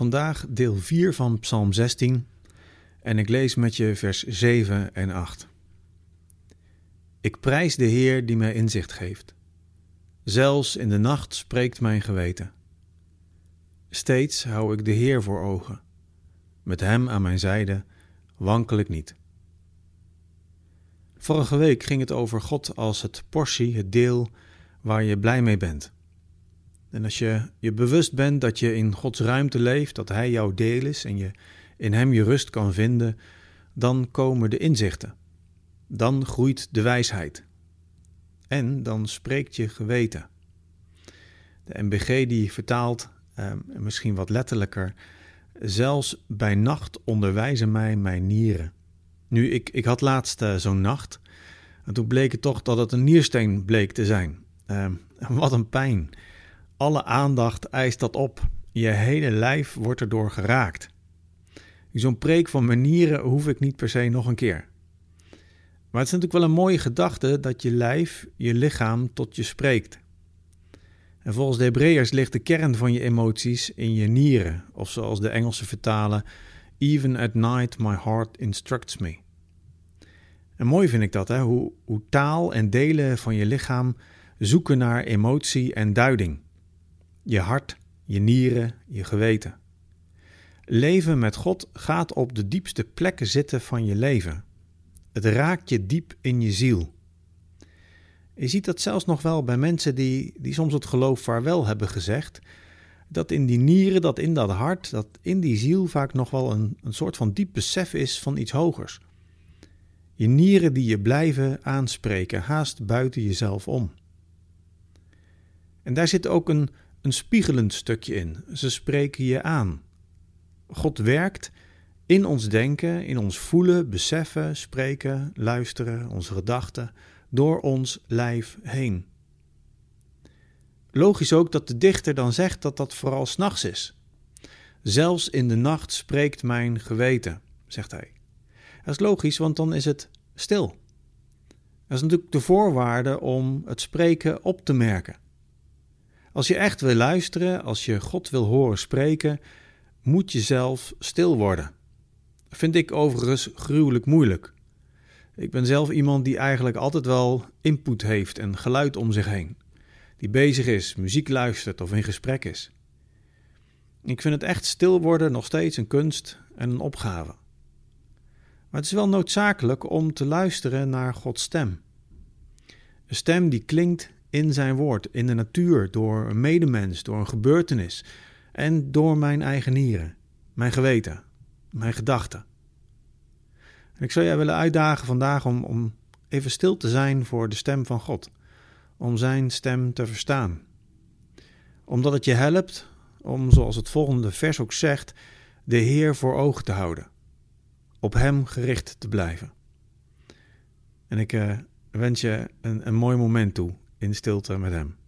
Vandaag deel 4 van Psalm 16 en ik lees met je vers 7 en 8. Ik prijs de Heer die mij inzicht geeft. Zelfs in de nacht spreekt mijn geweten. Steeds hou ik de Heer voor ogen. Met Hem aan mijn zijde wankel ik niet. Vorige week ging het over God als het portie, het deel waar je blij mee bent. En als je je bewust bent dat je in Gods ruimte leeft, dat Hij jouw deel is en je in Hem je rust kan vinden, dan komen de inzichten. Dan groeit de wijsheid. En dan spreekt je geweten. De MBG die vertaalt, eh, misschien wat letterlijker, zelfs bij nacht onderwijzen mij mijn nieren. Nu, ik, ik had laatst uh, zo'n nacht. En toen bleek het toch dat het een niersteen bleek te zijn. Uh, wat een pijn. Alle aandacht eist dat op. Je hele lijf wordt erdoor geraakt. Zo'n preek van manieren hoef ik niet per se nog een keer. Maar het is natuurlijk wel een mooie gedachte dat je lijf, je lichaam tot je spreekt. En volgens de Hebreërs ligt de kern van je emoties in je nieren, of zoals de Engelsen vertalen: Even at night my heart instructs me. En mooi vind ik dat, hè? Hoe, hoe taal en delen van je lichaam zoeken naar emotie en duiding je hart, je nieren, je geweten. Leven met God gaat op de diepste plekken zitten van je leven. Het raakt je diep in je ziel. Je ziet dat zelfs nog wel bij mensen die, die soms het geloof vaarwel hebben gezegd, dat in die nieren, dat in dat hart, dat in die ziel vaak nog wel een, een soort van diep besef is van iets hogers. Je nieren die je blijven aanspreken, haast buiten jezelf om. En daar zit ook een, een spiegelend stukje in. Ze spreken je aan. God werkt in ons denken, in ons voelen, beseffen, spreken, luisteren, onze gedachten, door ons lijf heen. Logisch ook dat de dichter dan zegt dat dat vooral s'nachts is. Zelfs in de nacht spreekt mijn geweten, zegt hij. Dat is logisch, want dan is het stil. Dat is natuurlijk de voorwaarde om het spreken op te merken. Als je echt wil luisteren, als je God wil horen spreken, moet je zelf stil worden. Vind ik overigens gruwelijk moeilijk. Ik ben zelf iemand die eigenlijk altijd wel input heeft en geluid om zich heen. Die bezig is, muziek luistert of in gesprek is. Ik vind het echt stil worden nog steeds een kunst en een opgave. Maar het is wel noodzakelijk om te luisteren naar Gods stem. Een stem die klinkt in zijn woord, in de natuur, door een medemens, door een gebeurtenis en door mijn eigen nieren, mijn geweten, mijn gedachten. En ik zou jij willen uitdagen vandaag om, om even stil te zijn voor de stem van God, om zijn stem te verstaan. Omdat het je helpt om, zoals het volgende vers ook zegt, de Heer voor ogen te houden, op Hem gericht te blijven. En ik uh, wens je een, een mooi moment toe in stilte met Hem.